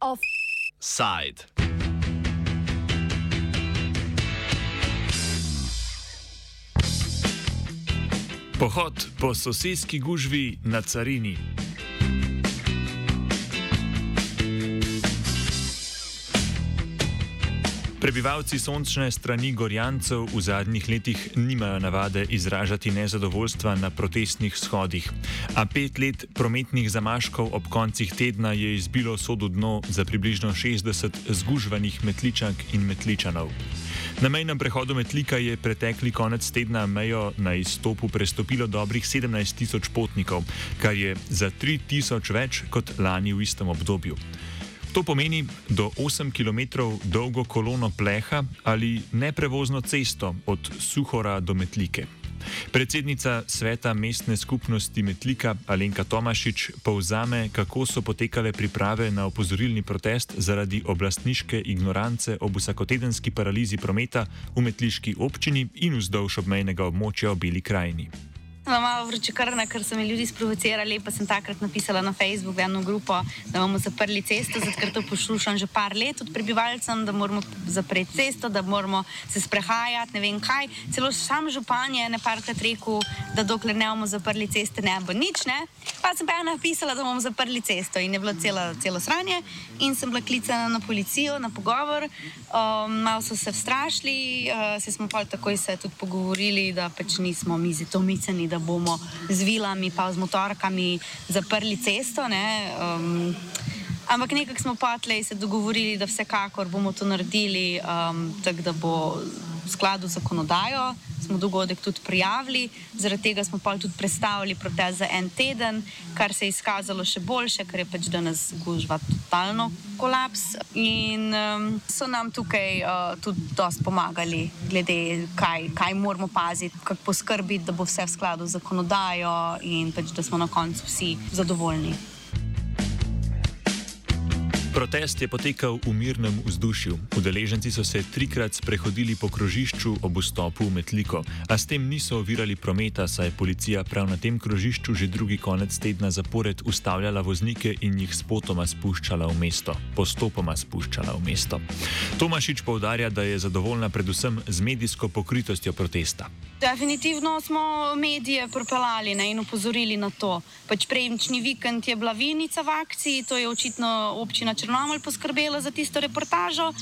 Offside. Pohod po sosedski gužvi na carini. Prebivalci sončne strani Gorjancev v zadnjih letih nimajo navade izražati nezadovoljstva na protestnih shodih, a pet let prometnih zamaškov ob koncih tedna je izbilo sodu dno za približno 60 zgužvanih metličank in metličanov. Na mejnem prehodu Metlika je pretekli konec tedna mejo na izstopu prestopilo dobrih 17 tisoč potnikov, kar je za 3 tisoč več kot lani v istem obdobju. To pomeni do 8 km dolgo kolono pleha ali neprevozno cesto od Suhora do Metlike. Predsednica sveta mestne skupnosti Metlika Alenka Tomašič povzame, kako so potekale priprave na opozorilni protest zaradi oblastniške ignorance ob vsakotedenski paralizi prometa v metliški občini in vzdolž obmejnega območja v Beli krajini. Sem malo vročekrna, ker so me ljudi sprovocirali, pa sem takrat napisala na Facebooku eno grupo, da bomo zaprli cesto, zato ker to poslušam že par let od prebivalcev, da moramo zapreti cesto, da moramo se sprehajati, ne vem kaj. Celo sam župan je neparkrat rekel, da dokler ne bomo zaprli ceste, ne bo nič, ne. Pa sem pa ena napisala, da bomo zaprli cesto in je bilo celo, celo sranje in sem bila klicana na policijo, na pogovor, um, malo so se vstrašili, uh, se smo pa takoj se tudi pogovorili, da pač nismo mi zito miceni, da bomo z vilami, pa z motorkami zaprli cesto. Um, ampak nekako smo pa tleh se dogovorili, da vsekakor bomo to naredili, um, tako da bo v skladu z zakonodajo. Smo dogodek tudi prijavili, zaradi tega smo pa tudi predstavili protest za en teden, kar se je izkazalo še boljše, ker je pač danes gužva totalno kolaps. In um, so nam tukaj uh, tudi dosti pomagali, glede kaj, kaj moramo paziti, kako poskrbiti, da bo vse v skladu z zakonodajo in pač, da smo na koncu vsi zadovoljni. Protest je potekal v mirnem vzdušju. Udeleženci so se trikrat sprehodili po krožišču ob vstopu v Metliko, a s tem niso ovirali prometa, saj je policija prav na tem krožišču že drugi konec tedna zapored ustavljala voznike in jih spotoma spuščala v mesto. Postopoma spuščala v mesto. Tomašič povdarja, da je zadovoljna predvsem z medijsko pokritostjo protesta. Definitivno smo medije propelali ne, in upozorili na to. Pač prejemčni vikend je bila vinica v akciji, to je očitno občina Črnomelj poskrbela za tisto reportažo.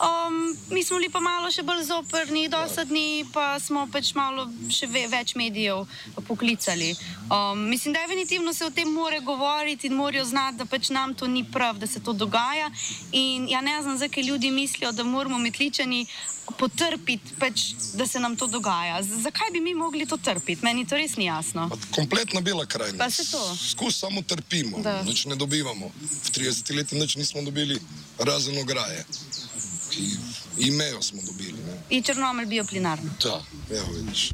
Um, mi smo bili pa malo še bolj zoprni, dosadni, pa smo pač malo še ve, več medijev poklicali. Um, mislim, definitivno se o tem more govoriti in morajo znati, da pač nam to ni prav, da se to dogaja. In ja ne znam, zakaj ljudi mislijo, da moramo metličani potrpiti, pač, da se nam to dogaja. Zakaj bi mi mogli to trpiti? Meni to res ni jasno. Pa kompletna bela krajina. Pa se to. Skus samo trpimo, nič ne dobivamo. V 30 letih nič nismo dobili, razen ograje. Imejo smo dobili. Ne. In črnomelj bioplinarno. Da, evo vidiš.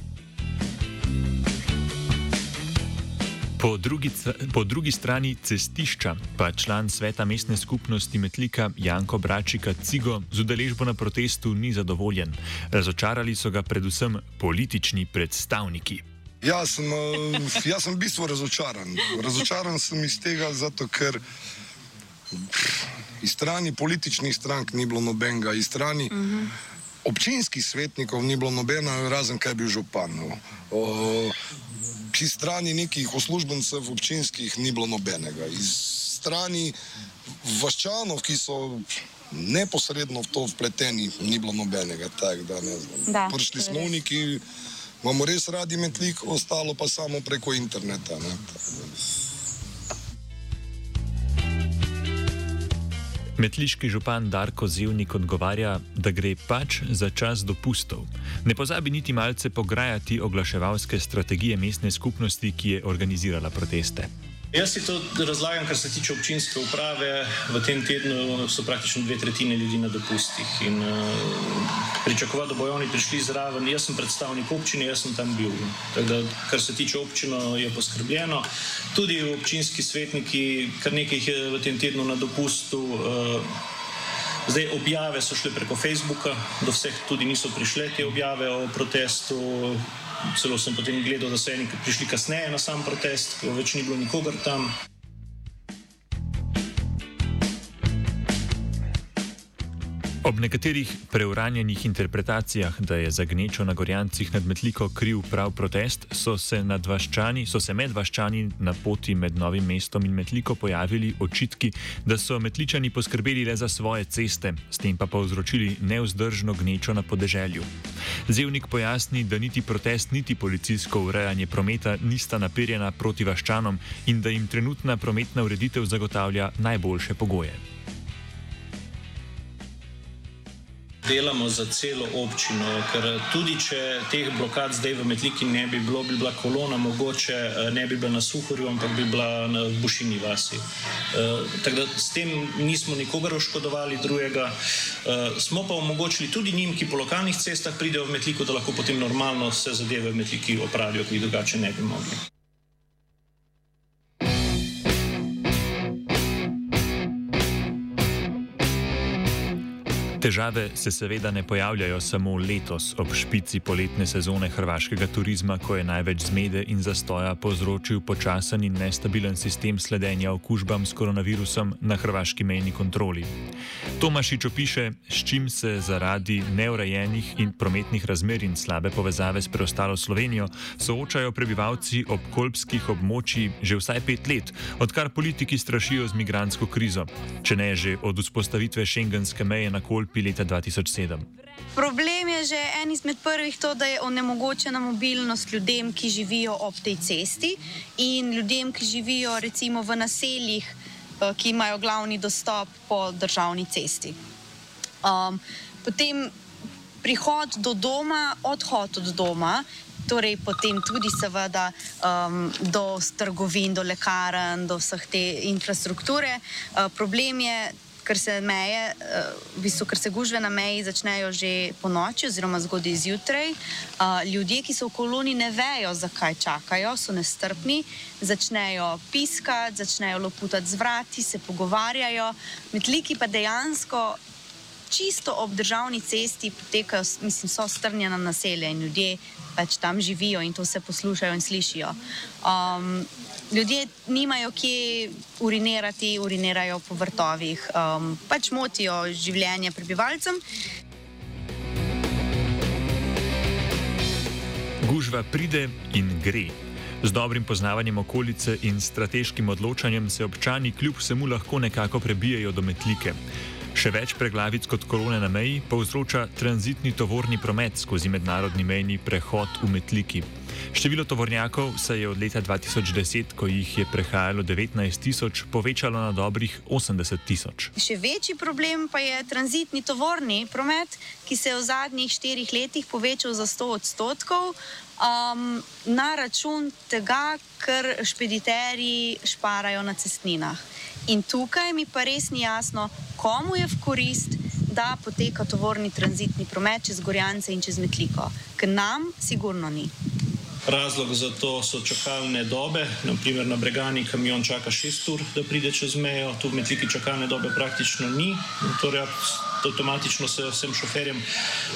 Po drugi, po drugi strani cestišča pa član sveta mestne skupnosti Metlika Janko Bračika Cigo z udeležbo na protestu ni zadovoljen. Razočarali so ga predvsem politični predstavniki. Jaz sem, eh, jaz sem v bistvu razočaran. Razočaran sem iz tega, zato ker iz strani političnih strank ni bilo nobenega, iz strani uh -huh. občinskih svetnikov ni bilo nobena, razen kaj bi župan. No pri strani nekih uslužbencev občinskih ni bilo nobenega. Iz strani vaščanov, ki so neposredno v to vpleteni, ni bilo nobenega. Tak, da, da, Prišli smo neki, imamo res radi metlik, ostalo pa samo preko interneta. Ne, tak, Metliški župan Darko Zevnik odgovarja, da gre pač za čas dopustov. Ne pozabi niti malce pograjati oglaševalske strategije mestne skupnosti, ki je organizirala proteste. Jaz si to razlagam, kar se tiče občinske uprave. V tem tednu so praktično dve tretjine ljudi na dopustih in uh, pričakovati, da bodo oni prišli zraven. Jaz sem predstavnik občine, jaz sem tam bil. Da, kar se tiče občine, je poskrbljeno. Tudi občinski svetniki, kar nekaj jih je v tem tednu na dopustu. Uh, Zdaj, objave so šle preko Facebooka, do vseh tudi niso prišle te objave o protestu. Celo sem potem gledal, da so eni prišli kasneje na sam protest, ko več ni bilo nikogar tam. Ob nekaterih preuranjenih interpretacijah, da je za gnečo na Gorjancih nad Metliko kriv prav protest, so se, so se med vaščani na poti med Novim mestom in Metliko pojavili očitki, da so Metličani poskrbeli le za svoje ceste, s tem pa povzročili neuzdržno gnečo na podeželju. Zevnik pojasni, da niti protest, niti policijsko urejanje prometa nista naperjena proti vaščanom in da jim trenutna prometna ureditev zagotavlja najboljše pogoje. Delamo za celo občino, ker tudi če teh blokad zdaj v Metliki ne bi bilo, bi bila kolona mogoče eh, ne bi bila na Suhorju, ampak bi bila na Bušini vasi. Uh, tako da s tem nismo nikogar oškodovali drugega. Uh, smo pa omogočili tudi njim, ki po lokalnih cestah pridejo v Metliko, da lahko potem normalno vse zadeve v Metliki opravijo, ki jih drugače ne bi mogli. Težave se seveda ne pojavljajo samo letos, ob špici poletne sezone hrvaškega turizma, ko je največ zmede in zastoja povzročil počasen in nestabilen sistem sledenja okužbam s koronavirusom na hrvaški mejni kontroli. Tomašič opiše, s čim se zaradi neurejenih in prometnih razmer in slabe povezave s preostalo Slovenijo soočajo prebivalci ob kolpskih območjih že vsaj pet let, odkar politiki strašijo z migransko krizo, če ne že od vzpostavitve šengenske meje na kolpi. Leta 2007. Problem je že en izmed prvih to, da je onemogočena mobilnost ljudem, ki živijo ob tej cesti in ljudem, ki živijo recimo v naseljih, ki imajo glavni dostop po državni cesti. Um, potem prihod do doma, odhod od doma. Torej, potem tudi, seveda, um, do trgovin, do lekarn, do vseh te infrastrukture. Uh, problem je ker se meje, eh, v bistvu, ker se gužve na meji začnejo že po noči oziroma zgodaj zjutraj. Ljudje, ki so v koloni, ne vejo, zakaj čakajo, so nestrpni, začnejo piskati, začnejo loputati z vrati, se pogovarjajo. Metliki pa dejansko čisto ob državni cesti potekajo, mislim, so strnjena naselja in ljudje pač tam živijo in to se poslušajo in slišijo. Um, ljudje nimajo kje urinirati, urinirajo po vrtovih, um, pač motijo življenje prebivalcem. Gužva pride in gre. Z dobrim poznavanjem okolice in strateškim odločanjem se občani kljub vsemu lahko nekako prebijajo do metlike. Še več preglavic kot kolone na meji povzroča tranzitni tovorni promet skozi mednarodni mejni prehod v Metliki. Število tovornjakov se je od leta 2010, ko jih je prehajalo 19 tisoč, povečalo na dobrih 80 tisoč. Še večji problem pa je tranzitni tovorni promet, ki se je v zadnjih štirih letih povečal za 100 odstotkov. Um, na račun tega, ker špediterji šparajo na cestninah. In tukaj mi pa res ni jasno, komu je v korist, da poteka tovorni tranzitni promet čez Gorjance in čez Metliko. Ker nam, sigurno ni. Razlog za to so čakalne dobe. Naprimer, na Bregani kamion čaka 6 ur, da pride čez mejo, tu v Metliki čakalne dobe praktično ni. Torej, avtomatično se vsem šoferjem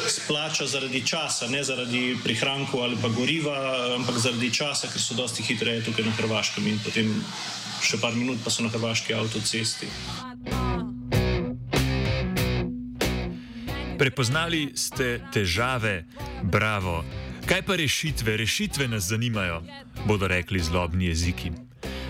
splača zaradi časa, ne zaradi prihrankov ali pa goriva, ampak zaradi časa, ker so dosti hitreje tukaj na Hrvaškem in potem še par minut pa so na hrvaški avtocesti. Prepoznali ste težave, bravo. Kaj pa rešitve? Rešitve nas zanimajo, bodo rekli zlobni jeziki.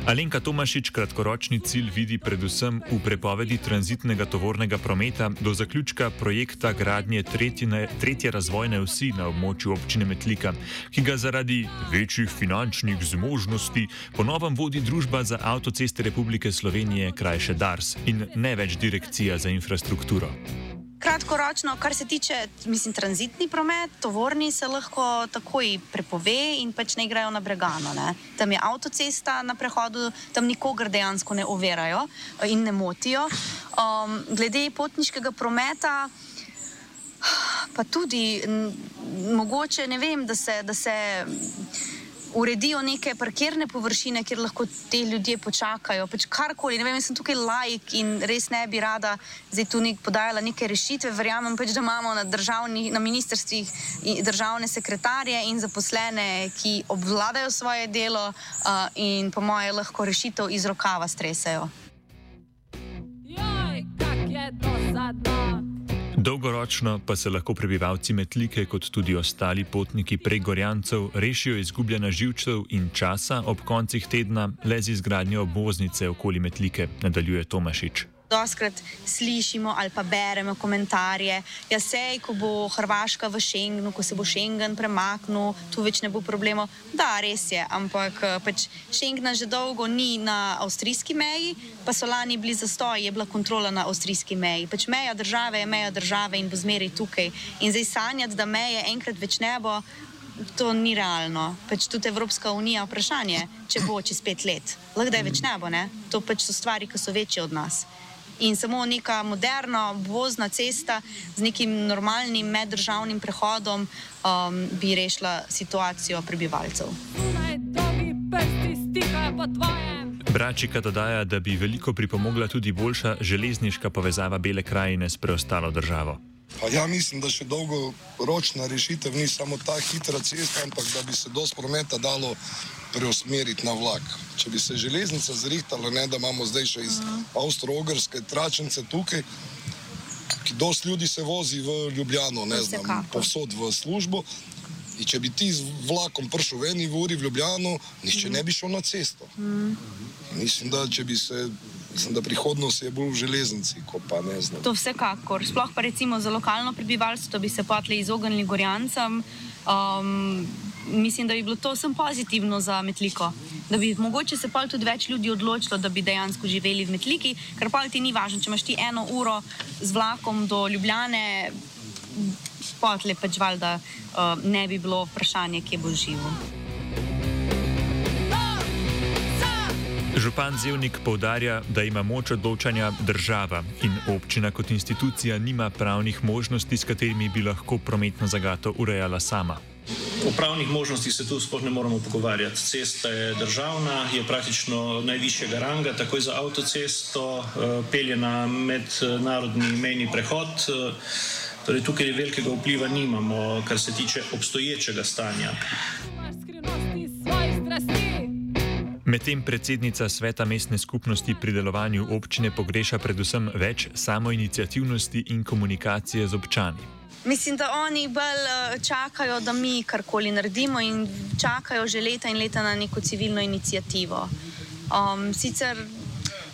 Alenka Tomašič kratkoročni cilj vidi predvsem v prepovedi tranzitnega tovornega prometa do zaključka projekta gradnje tretjine, tretje razvojne vsi na območju občine Metlika, ki ga zaradi večjih finančnih zmožnosti ponovem vodi Družba za avtoceste Republike Slovenije, krajše DARS in ne več Direkcija za infrastrukturo. Kratkoročno, kar se tiče, mislim, tranzitni promet, tovorni se lahko takoj prepove in pač ne grejo na bregano. Ne. Tam je avtocesta na prehodu, tam nikogar dejansko ne ovirajo eh, in ne motijo. Um, glede potniškega prometa, pa tudi mogoče ne vem, da se. Da se uredijo neke parkirne površine, kjer lahko te ljudje počakajo. Pač karkoli, ne vem, sem tukaj lajk in res ne bi rada zdaj tu nek podajala neke rešitve. Verjamem pač, da imamo na, na ministrstvih državne sekretarje in zaposlene, ki obvladajo svoje delo uh, in po moje lahko rešitev iz rokava stresajo. Dolgoročno pa se lahko prebivalci Metlike, kot tudi ostali potniki pregorjancev, rešijo izgubljena živčev in časa ob koncih tedna le z izgradnjo obvoznice okoli Metlike, nadaljuje Tomašič doskrat slišimo ali pa beremo komentarje, da ja, se, ko bo Hrvaška v Schengenu, ko se bo Schengen premaknil, tu več ne bo problemov. Da, res je, ampak eh, pač Schengen že dolgo ni na avstrijski meji, pa so lani bili zastoji, je bila kontrola na avstrijski meji. Pač meja države je meja države in bo zmeraj tukaj. In zdaj sanjati, da meje enkrat več ne bo. To ni realno. Pač tudi Evropska unija je vprašanje, če bo čez pet let. Lahko da je več ne bo, ne? to pač so stvari, ki so večje od nas in samo neka moderna vozna cesta z nekim normalnim meddržavnim prehodom um, bi rešila situacijo prebivalcev. Bračika dodaja, da bi veliko pripomogla tudi boljša železniška povezava Bele krajine s preostalo državo. Pa ja, mislim, da še dolgoročna rešitev ni samo ta hitra cesta, ampak da bi se dosti prometa dalo preusmeriti na vlak. Če bi se železnica zrihtala, ne da imamo zdaj še iz Avstro-Ogrske tračnice tukaj, ki dosti ljudi se vozi v Ljubljano, ne znam, povsod v službo. In če bi ti z vlakom prišel v eni uri v Ljubljano, nišče ne bi šel na cesto. Mislim, da če bi se Mislim, da prihodnost je bolj v železnici, kot pa ne znam. To vsekakor. Sploh pa recimo za lokalno prebivalstvo bi se potli izognili gorjancem. Um, mislim, da bi bilo to vsem pozitivno za Metliko. Da bi mogoče se pa tudi več ljudi odločilo, da bi dejansko živeli v Metliki, ker pa ti ni važno, če imaš ti eno uro z vlakom do Ljubljane, potli pač valjda uh, ne bi bilo vprašanje, kje bo živo. Župan Zevnik povdarja, da ima moč odločanja država in občina kot institucija nima pravnih možnosti, s katerimi bi lahko prometno zagato urejala sama. O pravnih možnostih se tu sploh ne moramo pogovarjati. Cesta je državna, je praktično najvišjega ranga, takoj za avtocesto, eh, pelje na mednarodni mejni prehod. Eh, torej, tukaj velikega vpliva nimamo, kar se tiče obstoječega stanja. Strasti. Medtem predsednica sveta mestne skupnosti pri delovanju občine pogreša predvsem več samoinicijativnosti in komunikacije z občani. Mislim, da oni bolj eh, čakajo, da mi karkoli naredimo in čakajo že leta in leta na neko civilno inicijativo. Um, sicer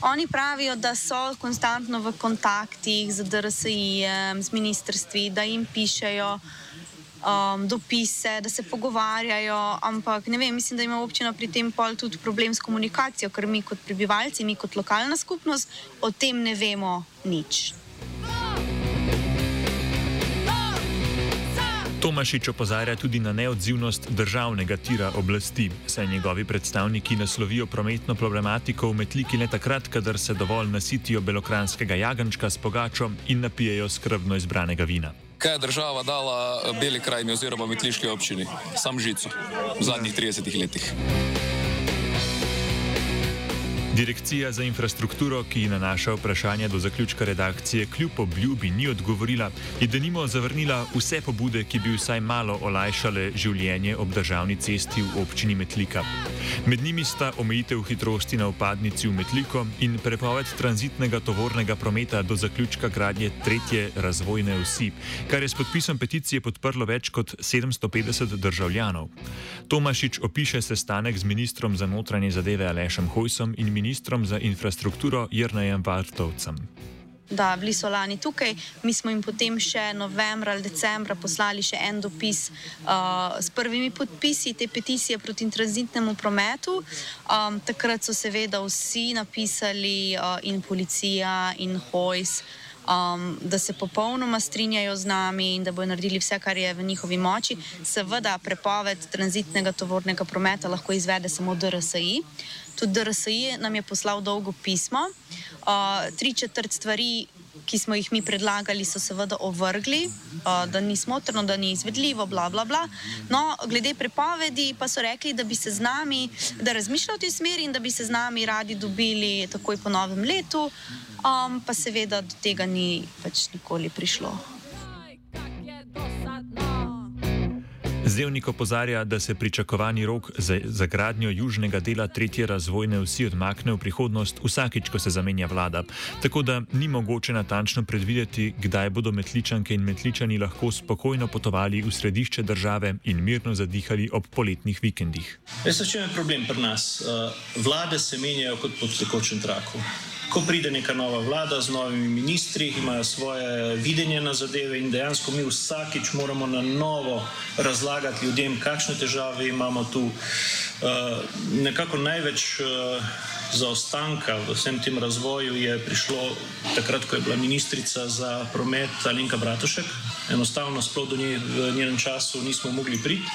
oni pravijo, da so konstantno v kontaktih z DRSI, z ministrstvi, da jim pišejo um, dopise, da se pogovarjajo, ampak ne vem, mislim, da ima občina pri tem pol tudi problem s komunikacijo, ker mi kot prebivalci, mi kot lokalna skupnost o tem ne vemo nič. Tomašič opozarja tudi na neodzivnost državnega tira oblasti, saj njegovi predstavniki naslovijo prometno problematiko v metliki le takrat, kadar se dovolj nasitijo belokranskega jagančka s pogačo in napijejo skrbno izbranega vina kaj je država dala Beli krajini oziroma Metliški občini, sam žico v zadnjih 30 letih. Direkcija za infrastrukturo, ki na naša vprašanja do zaključka redakcije kljub obljubi ni odgovorila, je denimo zavrnila vse pobude, ki bi vsaj malo olajšale življenje ob državni cesti v občini Metlika. Med njimi sta omejitev hitrosti na upadnici v Metliko in prepoved tranzitnega tovornega prometa do zaključka gradnje tretje razvojne osi, kar je s podpisom peticije podprlo več kot 750 državljanov. Tomašič opiše sestanek z ministrom za notranje zadeve Alešem Hojsom in ministrom za infrastrukturo Jrnajem Vartovcem. Da, bili so lani tukaj, mi smo jim potem še novembra ali decembra poslali še en dopis uh, s prvimi podpisi te peticije proti tranzitnemu prometu. Um, takrat so seveda vsi napisali, uh, in policija, in hojs, um, da se popolnoma strinjajo z nami in da bodo naredili vse, kar je v njihovi moči. Seveda, prepoved tranzitnega tovornega prometa lahko izvede samo DRSI. Tudi DRSI nam je poslal dolgo pismo. Uh, tri četrt stvari, ki smo jih mi predlagali, so seveda ovrgli, uh, da ni smotrno, da ni izvedljivo, bla, bla, bla. No, glede prepovedi pa so rekli, da bi se z nami, da razmišljajo v tej smeri in da bi se z nami radi dobili takoj po novem letu, um, pa seveda do tega ni pač nikoli prišlo. Zevnik opozarja, da se pričakovani rok za, za gradnjo južnega dela tretje razvojne vsi odmakne v prihodnost vsakič, ko se zamenja vlada. Tako da ni mogoče natančno predvideti, kdaj bodo metličanke in metličani lahko spokojno potovali v središče države in mirno zadihali ob poletnih vikendih. Veste, če je problem pri nas? Uh, vlade se menjajo kot po tekočem traku ko pride neka nova vlada z novimi ministri, imajo svoje videnje na zadeve in dejansko mi vsakič moramo na novo razlagati ljudem, kakšne težave imamo tu. Uh, nekako največ uh, zaostanka v vsem tem razvoju je prišlo takrat, ko je bila ministrica za promet Alenka Bratušek. Enostavno, sploh do nje v njenem času nismo mogli priti.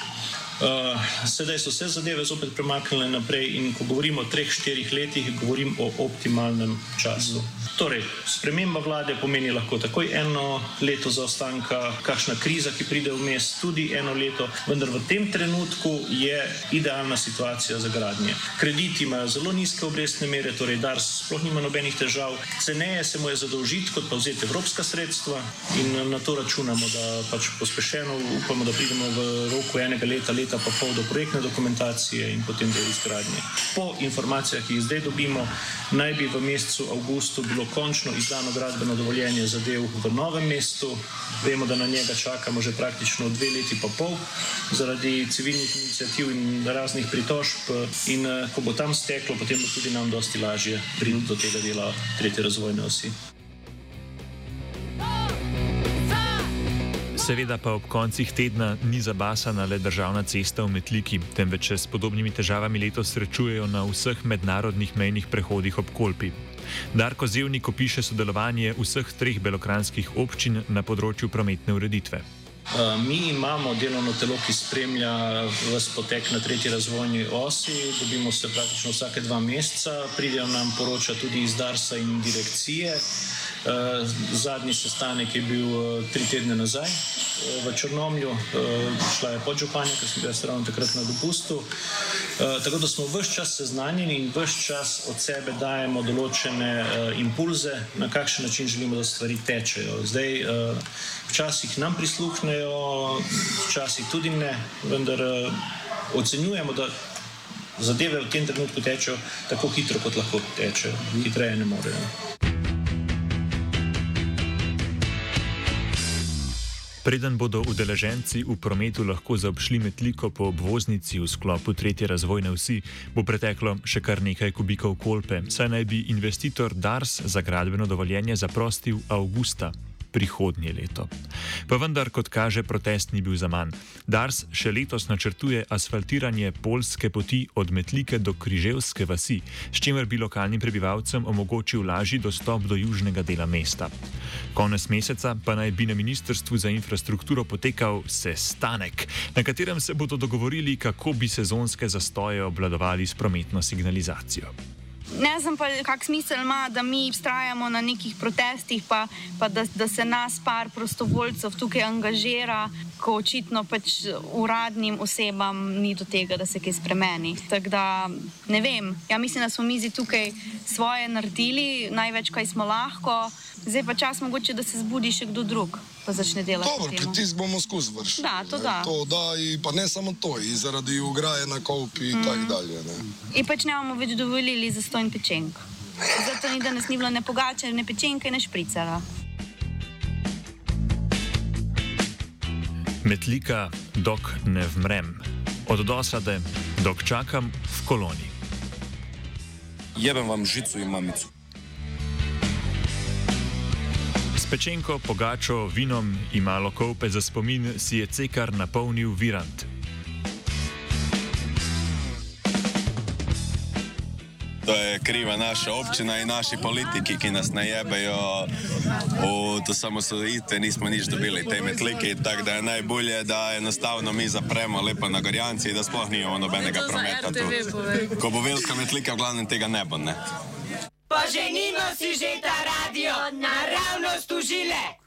Uh, sedaj so se zadeve zopet premaknile naprej in ko govorimo o treh, štirih letih, govorim o optimalnem času. Torej, sprememba vlade pomeni lahko takoj eno leto zaostanka, kakšna kriza, ki pride vmes, tudi eno leto, vendar v tem trenutku je idealna situacija za gradnje. Krediti imajo zelo nizke obrestne mere, torej DARS sploh nima nobenih težav, ceneje se mu je zadolžiti, kot pa vzeti evropska sredstva in na to računamo, da pač pospešeno upamo, da pridemo v roku enega leta, leta pa pol do projektne dokumentacije in potem do izgradnje. Po informacijah, ki jih zdaj dobimo, naj bi v mesecu avgustu bilo končno izdano gradbeno dovoljenje za del v novem mestu. Vemo, da na njega čakamo že praktično dve leti pa pol zaradi civilnih inicijativ in raznih pritožb. In eh, ko bo tam steklo, potem bo tudi nam dosti lažje priti do tega dela tretje razvojne osi. Seveda pa ob koncih tedna ni zabasana le državna cesta v Metliki, temveč se s podobnimi težavami letos srečujejo na vseh mednarodnih mejnih prehodih ob Kolpi. Darko Zevnik opiše sodelovanje vseh treh belokranskih občin na področju prometne ureditve. Uh, mi imamo delovno telo, ki spremlja vse potek na tretji razvojni osi. Dobimo se praktično vsake dva meseca, pridejo nam poroča tudi iz Darsa in direkcije. Uh, zadnji sestanek je bil uh, tri tedne nazaj v Črnomlju, šla je podžupanja, ker sem bil ravno takrat na dopustu. Tako da smo vse čas seznanjeni in vse čas od sebe dajemo določene impulze, na kakšen način želimo, da stvari tečejo. Zdaj, včasih nam prisluhnejo, včasih tudi ne, vendar ocenjujemo, da zadeve v tem trenutku tečejo tako hitro, kot lahko tečejo. Hitreje ne morejo. Preden bodo udeleženci v prometu lahko zaobšli metliko po obvoznici v sklopu tretje razvojne vsi, bo preteklo še kar nekaj kubikov kolpe, saj naj bi investitor Dars za gradbeno dovoljenje zaprostil avgusta prihodnje leto. Pa vendar, kot kaže, protest ni bil za manj. Dars še letos načrtuje asfaltiranje polske poti od Metlike do Križevske vasi, s čimer bi lokalnim prebivalcem omogočil lažji dostop do južnega dela mesta. Konec meseca pa naj bi na Ministrstvu za infrastrukturo potekal sestanek, na katerem se bodo dogovorili, kako bi sezonske zastoje obladovali s prometno signalizacijo. Ne pa, kak smisel ima, da mi vztrajamo na nekih protestih, pa, pa da, da se nas par prostovoljcev tukaj angažira, ko očitno pač uradnim osebam ni do tega, da se kaj spremeni. Tako da ne vem, ja mislim, da smo mi zdaj tukaj svoje naredili, največ, kaj smo lahko, zdaj pa čas mogoče, da se zbudi še kdo drug pa začne delati. Dobro, pritisk bomo skozi vršiti. Da, to da. To da, pa ne samo to, in zaradi ugraje na kopi in mm. tako dalje. Ne. In pač ne bomo več dovolili za stojn pečenk. Zato ni danes ni bilo ne pogače, ne pečenke, ne špricala. Metlika, dok ne vmrem. Od dosade, dok čakam v koloni. Jebem vam žico in mamico. Pečenko, pogačo, vinom in malo kope za spomin si je cekar napolnil virant. To je kriva naša občina in naši politiki, ki nas najebejo v to samosodite, nismo nič dobili te metlike. Tako da je najbolje, da enostavno mi zapremo lepo na Gorjanci, da sploh nimamo nobenega prometa tu. Ko bo velika metlika, v glavnem tega ne bo. Ne? Poženimo si že ta radio, naravnost užile.